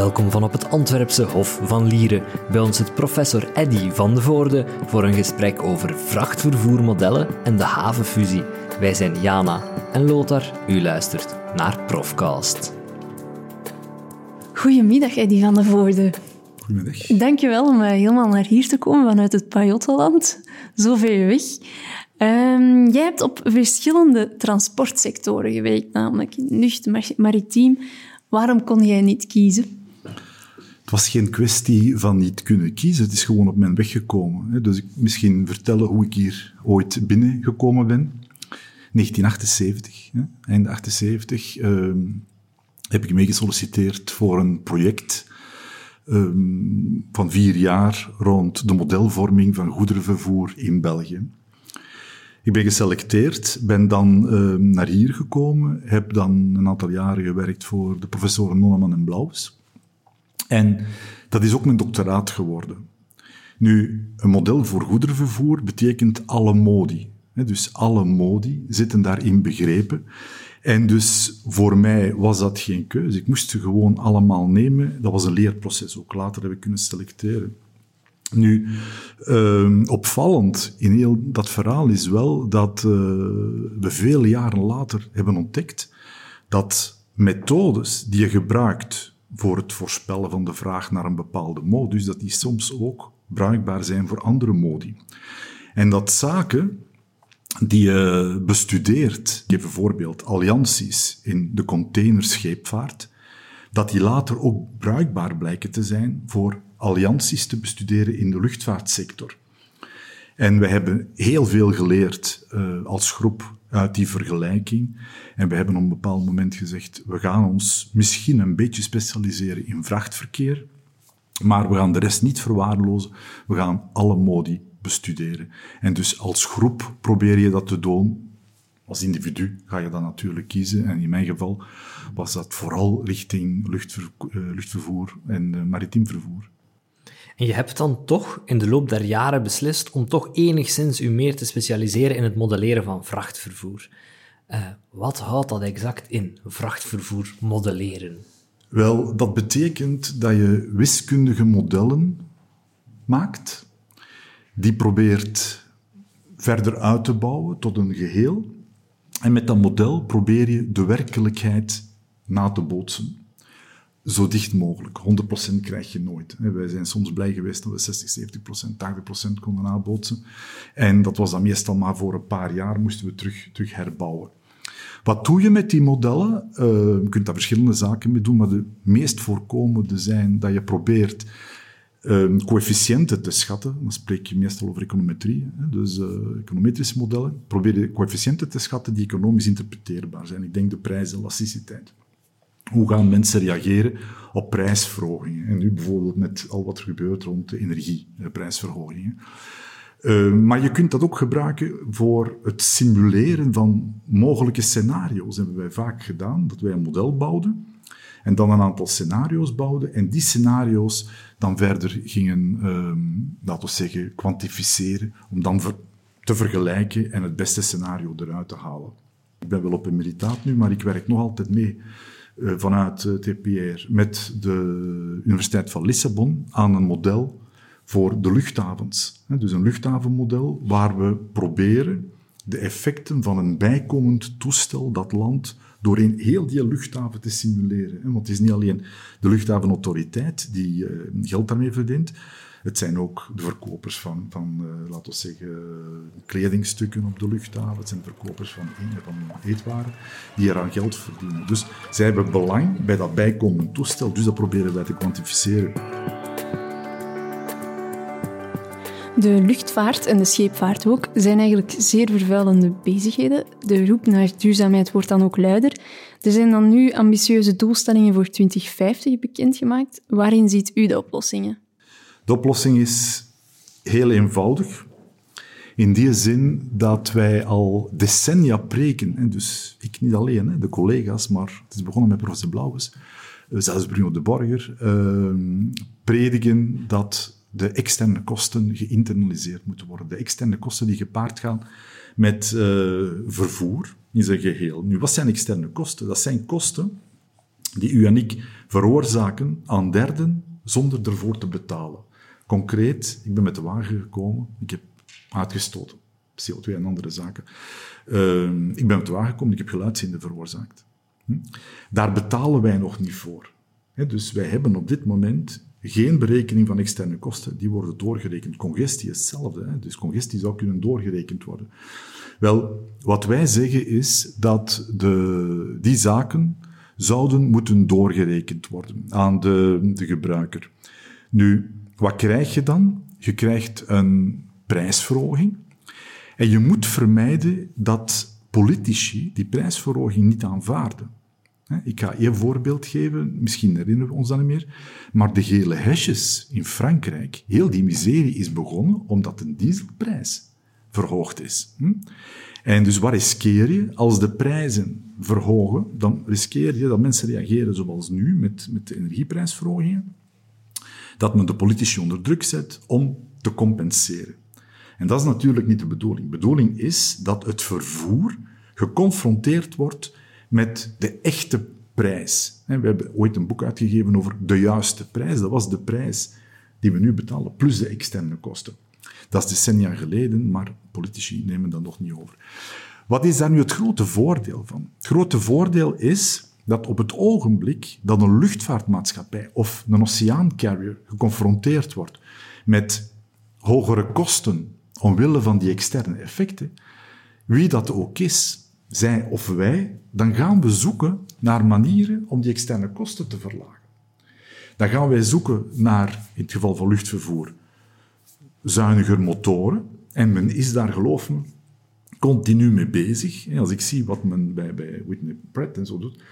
Welkom van op het Antwerpse Hof van Lieren. Bij ons zit professor Eddy van de Voorde voor een gesprek over vrachtvervoermodellen en de havenfusie. Wij zijn Jana en Lothar. U luistert naar Profcast. Goedemiddag, Eddy van de Voorde. Goedemiddag. Dankjewel om eh, helemaal naar hier te komen vanuit het Pajottenland. Zo ver weg. Um, jij hebt op verschillende transportsectoren gewerkt, namelijk lucht, maritiem. Waarom kon jij niet kiezen? Het was geen kwestie van niet kunnen kiezen, het is gewoon op mijn weg gekomen. Dus ik misschien vertellen hoe ik hier ooit binnengekomen ben. 1978, eind 78, ehm, heb ik meegesolliciteerd voor een project ehm, van vier jaar rond de modelvorming van goederenvervoer in België. Ik ben geselecteerd, ben dan uh, naar hier gekomen, heb dan een aantal jaren gewerkt voor de professoren Nonneman en Blauws. En dat is ook mijn doctoraat geworden. Nu, een model voor goederenvervoer betekent alle modi. Dus alle modi zitten daarin begrepen. En dus voor mij was dat geen keuze. Ik moest ze gewoon allemaal nemen. Dat was een leerproces. Ook later heb ik kunnen selecteren. Nu, uh, opvallend in heel dat verhaal is wel dat uh, we vele jaren later hebben ontdekt dat methodes die je gebruikt voor het voorspellen van de vraag naar een bepaalde modus, dat die soms ook bruikbaar zijn voor andere modi. En dat zaken die je bestudeert, geef bijvoorbeeld allianties in de containerscheepvaart, dat die later ook bruikbaar blijken te zijn voor allianties te bestuderen in de luchtvaartsector. En we hebben heel veel geleerd uh, als groep uit die vergelijking. En we hebben op een bepaald moment gezegd, we gaan ons misschien een beetje specialiseren in vrachtverkeer, maar we gaan de rest niet verwaarlozen. We gaan alle modi bestuderen. En dus als groep probeer je dat te doen als individu ga je dan natuurlijk kiezen. En in mijn geval was dat vooral richting uh, luchtvervoer en uh, maritiem vervoer. Je hebt dan toch in de loop der jaren beslist om toch enigszins u meer te specialiseren in het modelleren van vrachtvervoer. Uh, wat houdt dat exact in, vrachtvervoer modelleren? Wel, dat betekent dat je wiskundige modellen maakt, die probeert verder uit te bouwen tot een geheel. En met dat model probeer je de werkelijkheid na te bootsen zo dicht mogelijk. 100% krijg je nooit. Wij zijn soms blij geweest dat we 60, 70%, 80% konden nabootsen. En dat was dan meestal maar voor een paar jaar, moesten we terug, terug herbouwen. Wat doe je met die modellen? Uh, je kunt daar verschillende zaken mee doen, maar de meest voorkomende zijn dat je probeert uh, coëfficiënten te schatten. Dan spreek je meestal over econometrie, hè? dus uh, econometrische modellen. Probeer je coëfficiënten te schatten die economisch interpreteerbaar zijn. Ik denk de prijs, elasticiteit. Hoe gaan mensen reageren op prijsverhogingen? En nu bijvoorbeeld met al wat er gebeurt rond de energieprijsverhogingen. Uh, maar je kunt dat ook gebruiken voor het simuleren van mogelijke scenario's. Dat hebben wij vaak gedaan, dat wij een model bouwden en dan een aantal scenario's bouwden en die scenario's dan verder gingen, uh, laten we zeggen, kwantificeren, om dan te vergelijken en het beste scenario eruit te halen. Ik ben wel op een meritaat nu, maar ik werk nog altijd mee vanuit uh, TPR met de Universiteit van Lissabon aan een model voor de luchthavens. Dus een luchthavenmodel waar we proberen de effecten van een bijkomend toestel dat land door in heel die luchthaven te simuleren. Want het is niet alleen de luchthavenautoriteit die uh, geld daarmee verdient, het zijn ook de verkopers van, van uh, laten we zeggen, kledingstukken op de luchthaven. Het zijn de verkopers van, van eetwaren die eraan geld verdienen. Dus zij hebben belang bij dat bijkomend toestel. Dus dat proberen wij te kwantificeren. De luchtvaart en de scheepvaart ook zijn eigenlijk zeer vervuilende bezigheden. De roep naar duurzaamheid wordt dan ook luider. Er zijn dan nu ambitieuze doelstellingen voor 2050 bekendgemaakt. Waarin ziet u de oplossingen? De oplossing is heel eenvoudig. In die zin dat wij al decennia preken, dus ik niet alleen, de collega's, maar het is begonnen met professor Blauwes, eh, zelfs Bruno de Borger, ehm, prediken dat de externe kosten geïnternaliseerd moeten worden. De externe kosten die gepaard gaan met uh, vervoer in zijn geheel. Nu, wat zijn externe kosten? Dat zijn kosten die u en ik veroorzaken aan derden zonder ervoor te betalen. Concreet, ik ben met de wagen gekomen, ik heb uitgestoten. CO2 en andere zaken. Uh, ik ben met de wagen gekomen, ik heb geluidshinder veroorzaakt. Hm? Daar betalen wij nog niet voor. dus wij hebben op dit moment geen berekening van externe kosten, die worden doorgerekend. Congestie is hetzelfde, hè? dus congestie zou kunnen doorgerekend worden. Wel, wat wij zeggen is dat de, die zaken zouden moeten doorgerekend worden aan de, de gebruiker. Nu, wat krijg je dan? Je krijgt een prijsverhoging. En je moet vermijden dat politici die prijsverhoging niet aanvaarden. Ik ga één voorbeeld geven, misschien herinneren we ons dat niet meer. Maar de gele hesjes in Frankrijk, heel die miserie is begonnen omdat de dieselprijs verhoogd is. Hm? En dus wat riskeer je? Als de prijzen verhogen, dan riskeer je dat mensen reageren zoals nu, met, met de energieprijsverhogingen. Dat men de politici onder druk zet om te compenseren. En dat is natuurlijk niet de bedoeling. De bedoeling is dat het vervoer geconfronteerd wordt met de echte prijs. We hebben ooit een boek uitgegeven over de juiste prijs. Dat was de prijs die we nu betalen, plus de externe kosten. Dat is decennia geleden, maar politici nemen dat nog niet over. Wat is daar nu het grote voordeel van? Het grote voordeel is dat op het ogenblik dat een luchtvaartmaatschappij of een oceaancarrier geconfronteerd wordt met hogere kosten omwille van die externe effecten, wie dat ook is, zij of wij, dan gaan we zoeken naar manieren om die externe kosten te verlagen. Dan gaan wij zoeken naar, in het geval van luchtvervoer, zuiniger motoren. En men is daar, geloof me, continu mee bezig. Als ik zie wat men bij, bij Whitney Pratt en zo doet,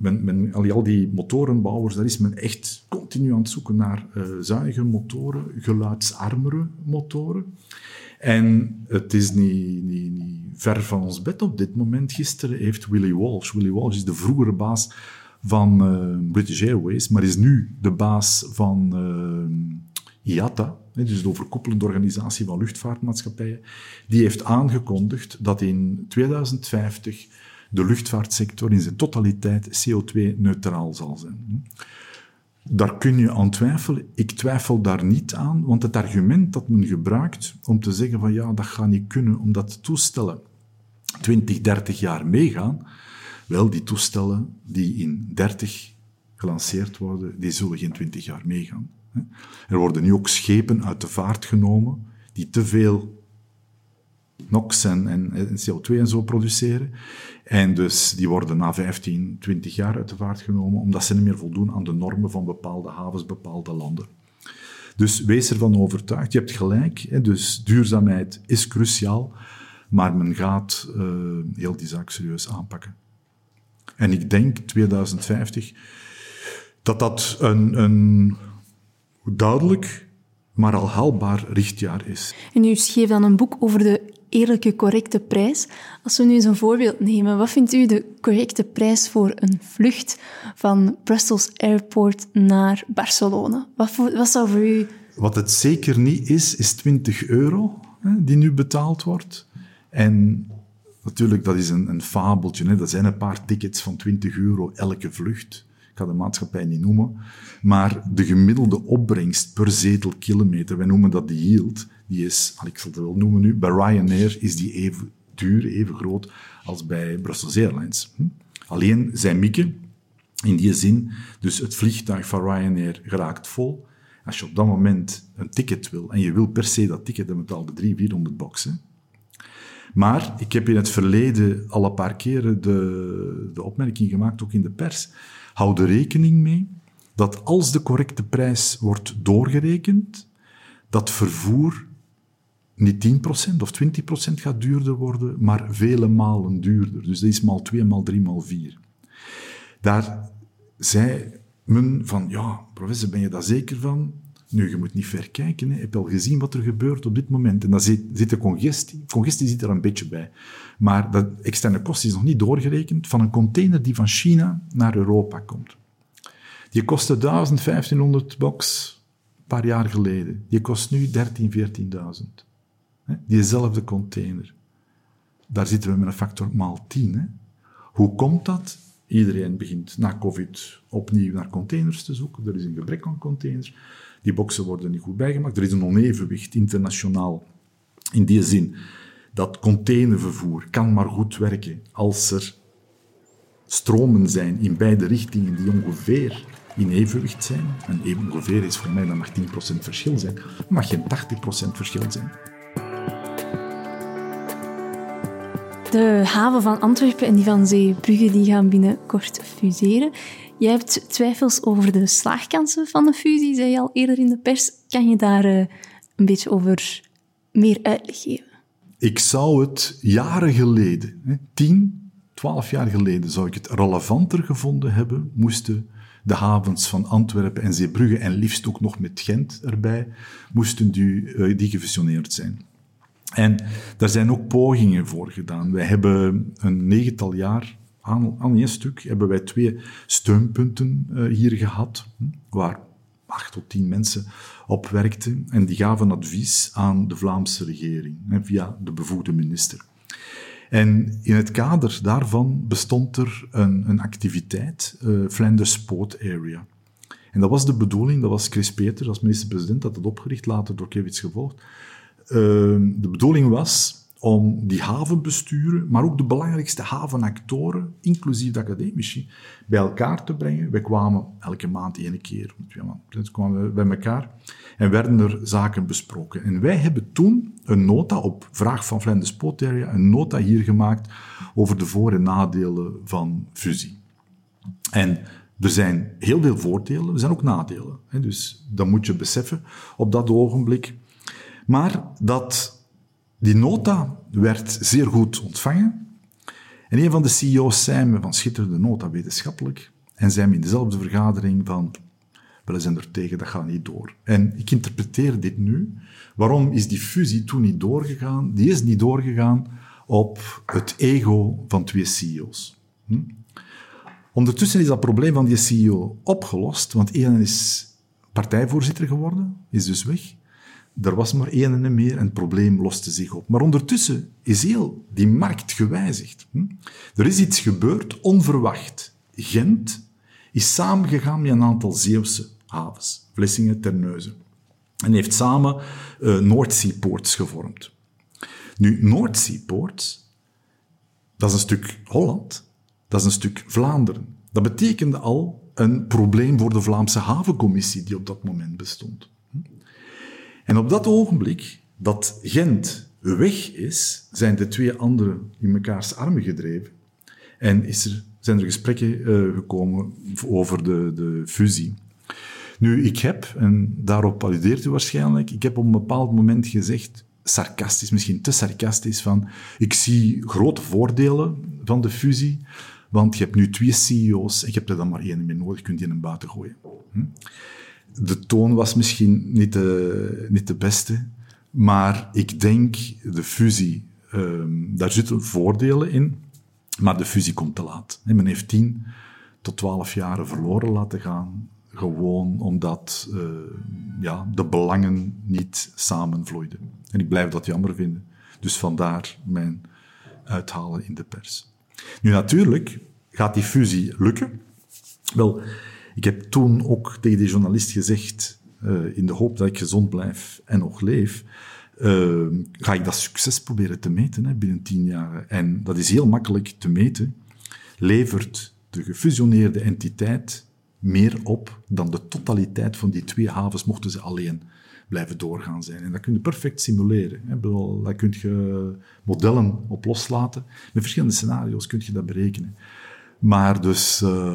men, men, al die motorenbouwers, daar is men echt continu aan het zoeken naar uh, zuiniger motoren, geluidsarmere motoren. En het is niet, niet, niet, ver van ons bed op dit moment. Gisteren heeft Willy Walsh, Willy Walsh is de vroegere baas van uh, British Airways, maar is nu de baas van uh, IATA, dus de overkoepelende organisatie van luchtvaartmaatschappijen, die heeft aangekondigd dat in 2050 de luchtvaartsector in zijn totaliteit CO2-neutraal zal zijn. Daar kun je aan twijfelen. Ik twijfel daar niet aan, want het argument dat men gebruikt om te zeggen van ja, dat gaat niet kunnen omdat toestellen 20, 30 jaar meegaan, wel, die toestellen die in 30 gelanceerd worden, die zullen geen 20 jaar meegaan. Er worden nu ook schepen uit de vaart genomen die te veel NOx en, en, CO2 en zo produceren. En dus die worden na 15, 20 jaar uit de vaart genomen, omdat ze niet meer voldoen aan de normen van bepaalde havens, bepaalde landen. Dus wees ervan overtuigd. Je hebt gelijk. Hè, dus duurzaamheid is cruciaal, maar men gaat uh, heel die zaak serieus aanpakken. En ik denk 2050 dat dat een, een duidelijk, maar al haalbaar richtjaar is. En u schreef dan een boek over de eerlijke, correcte prijs. Als we nu eens een voorbeeld nemen, wat vindt u de correcte prijs voor een vlucht van Brussels Airport naar Barcelona? Wat, wat zou voor u... Wat het zeker niet is, is 20 euro hè, die nu betaald wordt. En natuurlijk, dat is een, een fabeltje. Hè. Dat zijn een paar tickets van 20 euro elke vlucht. Ga de maatschappij niet noemen. Maar de gemiddelde opbrengst per zetelkilometer, wij noemen dat de yield, die is, ik zal het wel noemen nu, bij Ryanair is die even duur, even groot als bij Brussels Airlines. Hm? Alleen zijn mikken, in die zin, dus het vliegtuig van Ryanair geraakt vol. Als je op dat moment een ticket wil en je wil per se dat ticket, dan betaal je 300, 400 boxen. Maar ik heb in het verleden al een paar keren de, de opmerking gemaakt, ook in de pers. Hou er rekening mee dat als de correcte prijs wordt doorgerekend, dat vervoer niet 10% of 20% gaat duurder worden, maar vele malen duurder. Dus dat is maal 2, maal 3, maal 4. Daar zei men van, ja, professor, ben je daar zeker van? Nu, je moet niet ver kijken. Hè. Je al gezien wat er gebeurt op dit moment? En dan zit, zit de congestie. Congestie zit er een beetje bij. Maar de externe kost is nog niet doorgerekend van een container die van China naar Europa komt. Die kostte 1500 box een paar jaar geleden. Die kost nu 13.000, 14.000. Diezelfde container. Daar zitten we met een factor maal 10. Hè? Hoe komt dat? Iedereen begint na COVID opnieuw naar containers te zoeken. Er is een gebrek aan containers. Die boxen worden niet goed bijgemaakt. Er is een onevenwicht internationaal in die zin dat containervervoer kan maar goed werken als er stromen zijn in beide richtingen die ongeveer in evenwicht zijn. En even ongeveer is voor mij, dat mag 10% verschil zijn. Mag geen 80% verschil zijn. De haven van Antwerpen en die van Zeebrugge die gaan binnenkort fuseren. Jij hebt twijfels over de slaagkansen van de fusie, zei je al eerder in de pers. Kan je daar uh, een beetje over meer uitleg geven? Ik zou het jaren geleden, hè, tien, twaalf jaar geleden, zou ik het relevanter gevonden hebben, moesten de havens van Antwerpen en Zeebrugge, en liefst ook nog met Gent erbij, moesten die, uh, die gefusioneerd zijn. En daar zijn ook pogingen voor gedaan. Wij hebben een negental jaar, aan, aan één stuk, hebben wij twee steunpunten uh, hier gehad, hm, waar acht tot tien mensen op werkten. En die gaven advies aan de Vlaamse regering, via de bevoegde minister. En in het kader daarvan bestond er een, een activiteit, uh, Flanders Port Area. En dat was de bedoeling, dat was Chris Peters als minister-president, dat het opgericht, later door Kevits gevolgd. Uh, de bedoeling was om die havenbesturen, maar ook de belangrijkste havenactoren, inclusief de academici, bij elkaar te brengen. We kwamen elke maand één keer, twee kwamen we bij elkaar en werden er zaken besproken. En wij hebben toen een nota op vraag van Flanders Poteria, een nota hier gemaakt over de voor- en nadelen van fusie. En er zijn heel veel voordelen, er zijn ook nadelen. Dus dat moet je beseffen op dat ogenblik. Maar dat die nota werd zeer goed ontvangen. En een van de CEO's zei me van schitterende nota wetenschappelijk. En zei me in dezelfde vergadering van, we zijn er tegen, dat gaat niet door. En ik interpreteer dit nu. Waarom is die fusie toen niet doorgegaan? Die is niet doorgegaan op het ego van twee CEO's. Hm? Ondertussen is dat probleem van die CEO opgelost, want één is partijvoorzitter geworden, is dus weg. Er was maar één en meer en het probleem loste zich op. Maar ondertussen is heel die markt gewijzigd. Hm? Er is iets gebeurd, onverwacht. Gent is samengegaan met een aantal Zeeuwse havens, Vlissingen, Terneuzen. En heeft samen uh, North Sea Ports gevormd. Nu, Ports, dat is een stuk Holland, dat is een stuk Vlaanderen. Dat betekende al een probleem voor de Vlaamse havencommissie die op dat moment bestond. En op dat ogenblik dat Gent weg is, zijn de twee anderen in mekaars armen gedreven. En is er, zijn er gesprekken uh, gekomen over de, de fusie. Nu, ik heb, en daarop alludeert u waarschijnlijk, ik heb op een bepaald moment gezegd, sarcastisch, misschien te sarcastisch, van ik zie grote voordelen van de fusie, want je hebt nu twee CEO's en je hebt er dan maar één meer nodig, je kunt die een buiten gooien. Hm? De toon was misschien niet de, niet de beste, maar ik denk de fusie, um, daar zitten voordelen in, maar de fusie komt te laat. En men heeft tien tot twaalf jaren verloren laten gaan, gewoon omdat uh, ja, de belangen niet samenvloeiden. En ik blijf dat jammer vinden. Dus vandaar mijn uithalen in de pers. Nu natuurlijk gaat die fusie lukken. Wel, ik heb toen ook tegen die journalist gezegd, uh, in de hoop dat ik gezond blijf en nog leef, uh, ga ik dat succes proberen te meten hè, binnen tien jaar. En dat is heel makkelijk te meten. Levert de gefusioneerde entiteit meer op dan de totaliteit van die twee havens, mochten ze alleen blijven doorgaan zijn. En dat kun je perfect simuleren. Hè. Daar kun je modellen op loslaten. Met verschillende scenario's kun je dat berekenen. Maar dus, uh,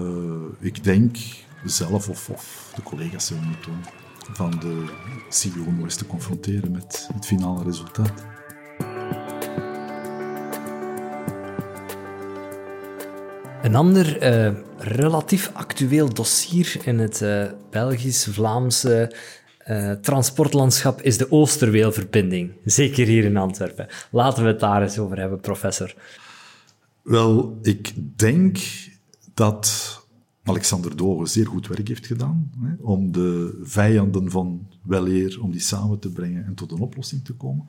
ik denk zelf of, of de collega's zullen doen, van de CEO nog te confronteren met het finale resultaat. Een ander uh, relatief actueel dossier in het uh, Belgisch-Vlaamse transportlandschap is de Oosterweelverbinding. Zeker hier in Antwerpen. Laten we het daar eens over hebben, professor. Wel, ik denk dat Alexander Doge zeer goed werk heeft gedaan hè, om de vijanden van weleer, om die samen te brengen en tot een oplossing te komen.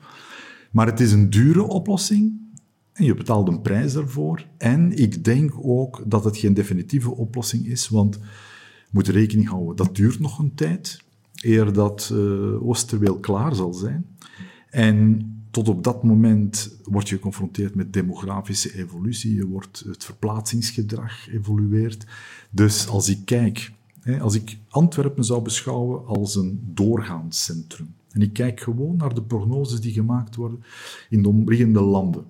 Maar het is een dure oplossing En je betaalt een prijs daarvoor. En ik denk ook dat het geen definitieve oplossing is, want je moet rekening houden, dat duurt nog een tijd, eer dat uh, Oosterweel klaar zal zijn. En tot op dat moment word je geconfronteerd met demografische evolutie, je wordt, het verplaatsingsgedrag evolueert. Dus als ik kijk, als ik Antwerpen zou beschouwen als een doorgaans centrum, en ik kijk gewoon naar de prognoses die gemaakt worden in de omliggende landen,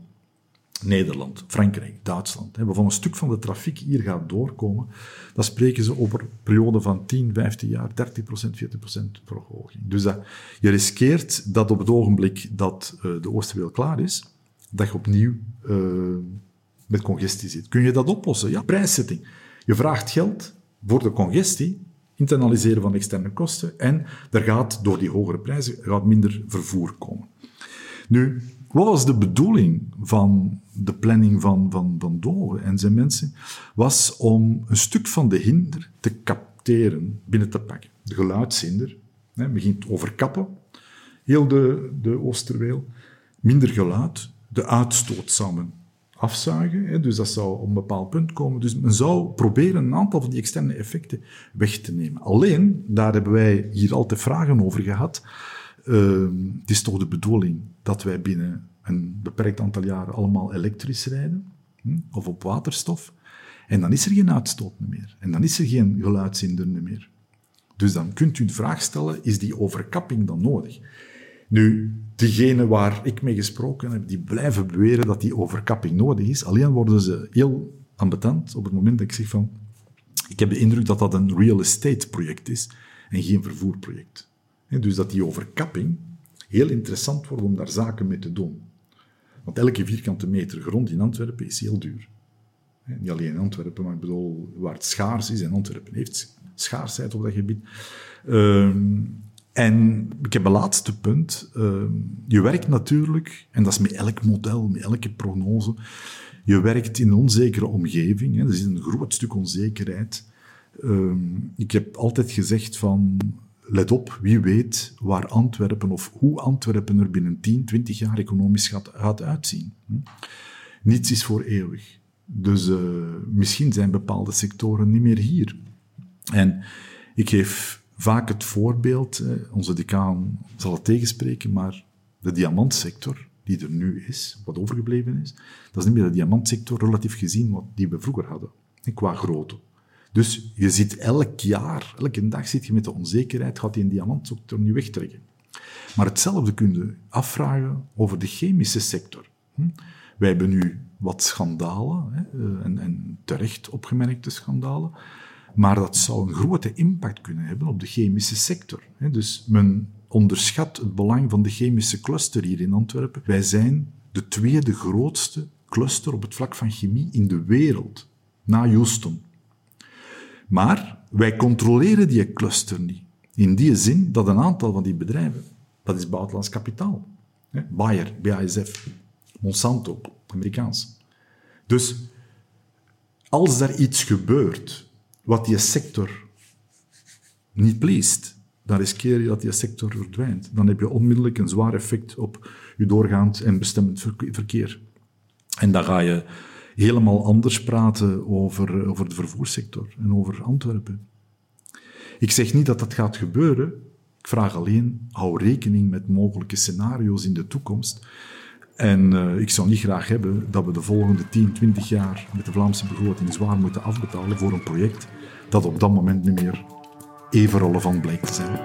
Nederland, Frankrijk, Duitsland, waarvan een stuk van de trafiek hier gaat doorkomen, dan spreken ze over een periode van 10, 15 jaar, 30% 40% verhoging. Dus dat, je riskeert dat op het ogenblik dat uh, de Oosterweel klaar is, dat je opnieuw uh, met congestie zit. Kun je dat oplossen? Ja, prijszetting. Je vraagt geld voor de congestie, internaliseren van externe kosten, en er gaat door die hogere prijzen gaat minder vervoer komen. Nu, wat was de bedoeling van de planning van, van, van Doven en zijn mensen? Was om een stuk van de hinder te capteren, binnen te pakken. De geluidshinder, hè, begint overkappen, heel de, de Oosterweel. Minder geluid, de uitstoot samen afzuigen. Hè, dus dat zou op een bepaald punt komen. Dus men zou proberen een aantal van die externe effecten weg te nemen. Alleen, daar hebben wij hier altijd vragen over gehad. Uh, het is toch de bedoeling dat wij binnen een beperkt aantal jaren allemaal elektrisch rijden hm, of op waterstof. En dan is er geen uitstoot meer. En dan is er geen geluidshinder meer. Dus dan kunt u de vraag stellen, is die overkapping dan nodig? Nu, diegenen waar ik mee gesproken heb, die blijven beweren dat die overkapping nodig is. Alleen worden ze heel ambetant op het moment dat ik zeg van, ik heb de indruk dat dat een real estate project is en geen vervoerproject. Dus dat die overkapping heel interessant wordt om daar zaken mee te doen. Want elke vierkante meter grond in Antwerpen is heel duur. Niet alleen in Antwerpen, maar ik bedoel, waar het schaars is, en Antwerpen heeft schaarsheid op dat gebied. Ehm, en ik heb een laatste punt. Ehm, je werkt natuurlijk, en dat is met elk model, met elke prognose, je werkt in een onzekere omgeving. Hè. Er is een groot stuk onzekerheid. Ehm, ik heb altijd gezegd van, let op, wie weet waar Antwerpen of hoe Antwerpen er binnen 10, 20 jaar economisch gaat, uitzien. Hm? Niets is voor eeuwig. Dus uh, misschien zijn bepaalde sectoren niet meer hier. En ik geef vaak het voorbeeld, eh, onze decaan zal het tegenspreken, maar de diamantsector die er nu is, wat overgebleven is, dat is niet meer de diamantsector relatief gezien wat die we vroeger hadden, qua grootte. Dus je zit elk jaar, elke dag zit je met de onzekerheid, gaat die een diamantsector niet wegtrekken. Maar hetzelfde kun je afvragen over de chemische sector. Hm? Wij hebben nu wat schandalen, hè, eh, en, en terecht opgemerkte schandalen, maar dat zou een grote impact kunnen hebben op de chemische sector. Dus men onderschat het belang van de chemische cluster hier in Antwerpen. Wij zijn de tweede grootste cluster op het vlak van chemie in de wereld, na Houston. Maar wij controleren die cluster niet. In die zin dat een aantal van die bedrijven, dat is buitenlands kapitaal. Bayer, BASF, Monsanto, Amerikaans. Dus als er iets gebeurt wat die sector niet pleest, dan riskeer je dat die sector verdwijnt. Dan heb je onmiddellijk een zwaar effect op je doorgaand en bestemmend verkeer. En dan ga je helemaal anders praten over, over de vervoerssector en over Antwerpen. Ik zeg niet dat dat gaat gebeuren. Ik vraag alleen, hou rekening met mogelijke scenario's in de toekomst. En uh, ik zou niet graag hebben dat we de volgende 10, 20 jaar met de Vlaamse begroting zwaar moeten afbetalen voor een project dat op dat moment niet meer even relevant blijkt te zijn.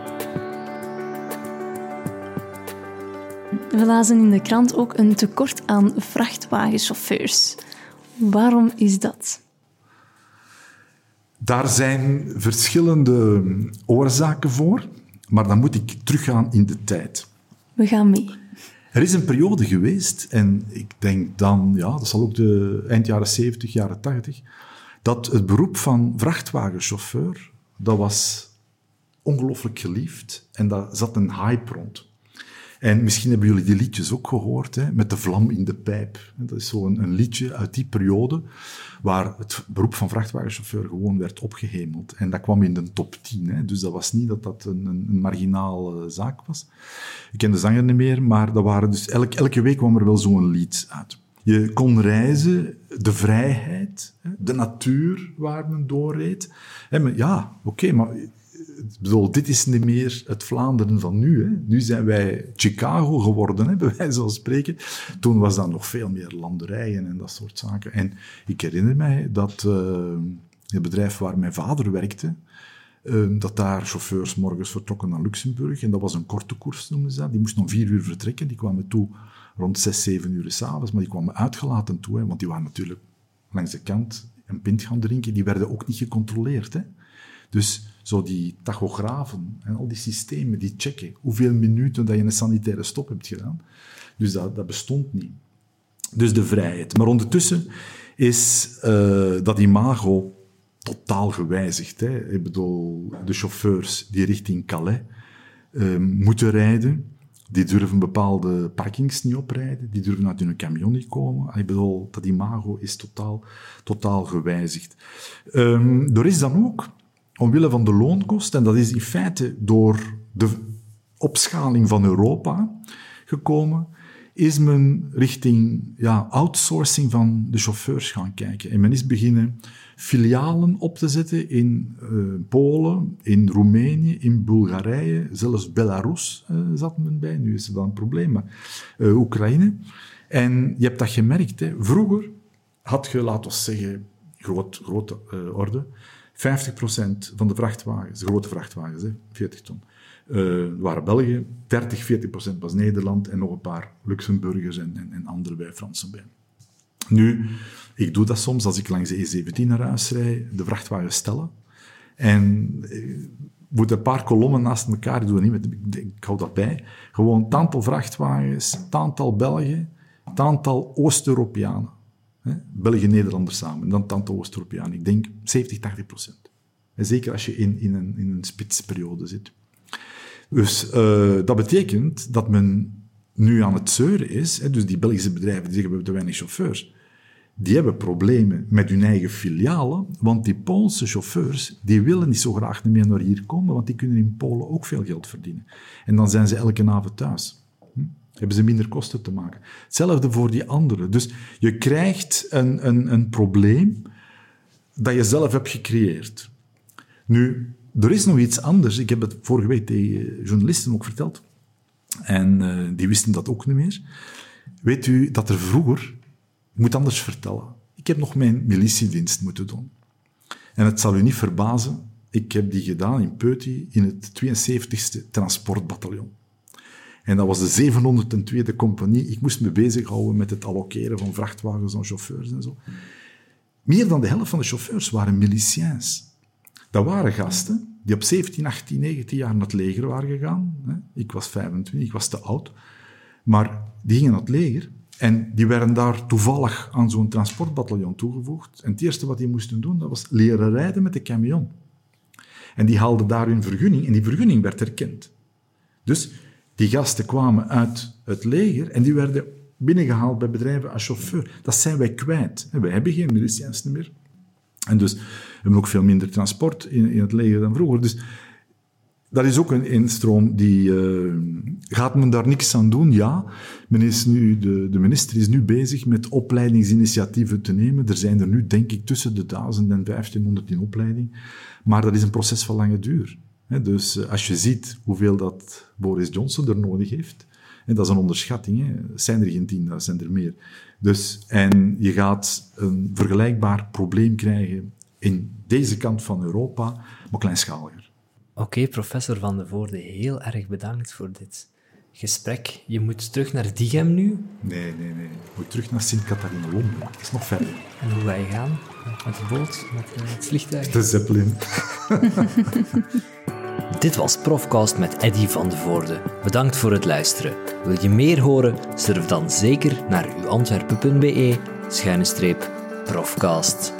We lazen in de krant ook een tekort aan vrachtwagenchauffeurs. Waarom is dat? Daar zijn verschillende oorzaken voor, maar dan moet ik teruggaan in de tijd. We gaan mee. Er is een periode geweest, en ik denk dan, ja, dat zal ook de eind jaren 70, jaren 80, dat het beroep van vrachtwagenchauffeur, dat was ongelooflijk geliefd en daar zat een hype rond. En misschien hebben jullie die liedjes ook gehoord, hè, met de vlam in de pijp. Dat is zo'n een, een liedje uit die periode, waar het beroep van vrachtwagenchauffeur gewoon werd opgehemeld. En dat kwam in de top 10. Hè. Dus dat was niet dat dat een, een, marginaal zaak was. Ik ken de zanger niet meer, maar dat waren dus elke, elke week kwam er wel zo'n lied uit. Je kon reizen, de vrijheid, de natuur waar men doorreed. Ja, oké, maar dit is niet meer het Vlaanderen van nu. Hè. Nu zijn wij Chicago geworden, hè, bij wijze van spreken. Toen was dat nog veel meer landerijen en dat soort zaken. En ik herinner mij dat uh, het bedrijf waar mijn vader werkte, uh, dat daar chauffeurs morgens vertrokken naar Luxemburg. En dat was een korte koers, noemden ze dat. Die moesten om vier uur vertrekken. Die kwamen toe rond zes, zeven uur s'avonds. Maar die kwamen uitgelaten toe, hè, want die waren natuurlijk langs de kant een pint gaan drinken. Die werden ook niet gecontroleerd. Hè. Dus zo die tachografen en al die systemen die checken hoeveel minuten dat je een sanitaire stop hebt gedaan. Dus dat, dat bestond niet. Dus de vrijheid. Maar ondertussen is uh, dat imago totaal gewijzigd. Hè. Ik bedoel, de chauffeurs die richting Calais uh, moeten rijden, die durven bepaalde parkings niet oprijden, die durven uit hun camion niet komen. Ik bedoel, dat imago is totaal, totaal gewijzigd. Um, er is dan ook omwille van de loonkost, en dat is in feite door de opschaling van Europa gekomen, is men richting ja, outsourcing van de chauffeurs gaan kijken. En men is beginnen filialen op te zetten in uh, Polen, in Roemenië, in Bulgarije, zelfs Belarus uh, zat men bij. Nu is er wel een probleem, maar uh, Oekraïne. En je hebt dat gemerkt. Hè. Vroeger had je, laten we zeggen, groot, grote orde, 50% van de vrachtwagens, de grote vrachtwagens, hè, 40 ton, uh, waren België, 30, 40% was Nederland en nog een paar Luxemburgers en, en, en andere bij, Fransen bij. Nu, ik doe dat soms als ik langs de E17 naar huis rijd, de vrachtwagens stellen. En eh, moet een paar kolommen naast elkaar, ik doe niet met, ik hou dat bij. Gewoon het aantal vrachtwagens, het aantal Belgen, het aantal Oost-Europeanen. België en Nederlanders samen, dan het aantal Oost-Europeanen. Ik denk 70, 80 procent. En zeker als je in, in, een, in een spitsperiode zit. Dus uh, dat betekent dat men nu aan het zeuren is. Hè, dus die Belgische bedrijven die zeggen we hebben te weinig chauffeurs. Die hebben problemen met hun eigen filialen, want die Poolse chauffeurs die willen niet zo graag meer naar hier komen, want die kunnen in Polen ook veel geld verdienen. En dan zijn ze elke avond thuis hebben ze minder kosten te maken. Hetzelfde voor die anderen. Dus je krijgt een, een, een probleem dat je zelf hebt gecreëerd. Nu, er is nog iets anders. Ik heb het vorige week tegen journalisten ook verteld. En uh, die wisten dat ook niet meer. Weet u dat er vroeger... Ik moet anders vertellen. Ik heb nog mijn militiedienst moeten doen. En het zal u niet verbazen, ik heb die gedaan in Peuty in het 72e transportbataljon. En dat was de 702e compagnie. Ik moest me bezighouden met het allokeren van vrachtwagens en chauffeurs en zo. Meer dan de helft van de chauffeurs waren miliciëns. Dat waren gasten die op 17, 18, 19 jaar naar het leger waren gegaan. Ik was 25, ik was te oud. Maar die gingen naar het leger en die werden daar toevallig aan zo'n transportbataljon toegevoegd. En het eerste wat die moesten doen, dat was leren rijden met de camion. En die haalden daar hun vergunning en die vergunning werd erkend. Dus die gasten kwamen uit het leger en die werden binnengehaald bij bedrijven als chauffeur. Dat zijn wij kwijt. Wij hebben geen miliciëns meer. En dus we hebben ook veel minder transport in, in het leger dan vroeger. Dus dat is ook een instroom die... Uh, gaat men daar niks aan doen? Ja. Men is nu, de, de minister is nu bezig met opleidingsinitiatieven te nemen. Er zijn er nu, denk ik, tussen de 1000 en 1500 in opleiding. Maar dat is een proces van lange duur. Dus eh, als je ziet hoeveel dat Boris Johnson er nodig heeft, en dat is een onderschatting, hè. zijn er geen tien, dat zijn er meer. Dus, en je gaat een vergelijkbaar probleem krijgen in deze kant van Europa, maar kleinschaliger. Oké, professor Van de Voorde, heel erg bedankt voor dit gesprek. Je moet terug naar Diegem nu? Nee, nee, nee. Je moet terug naar Sint-Catharina-Londen. Dat is nog verder. En hoe je gaan? Met de boot? Met eh, het vliegtuig? De Zeppelin. Dit was Profcast met Eddy van de Voorde. Bedankt voor het luisteren. Wil je meer horen? Surf dan zeker naar uantwerpen.be-profcast.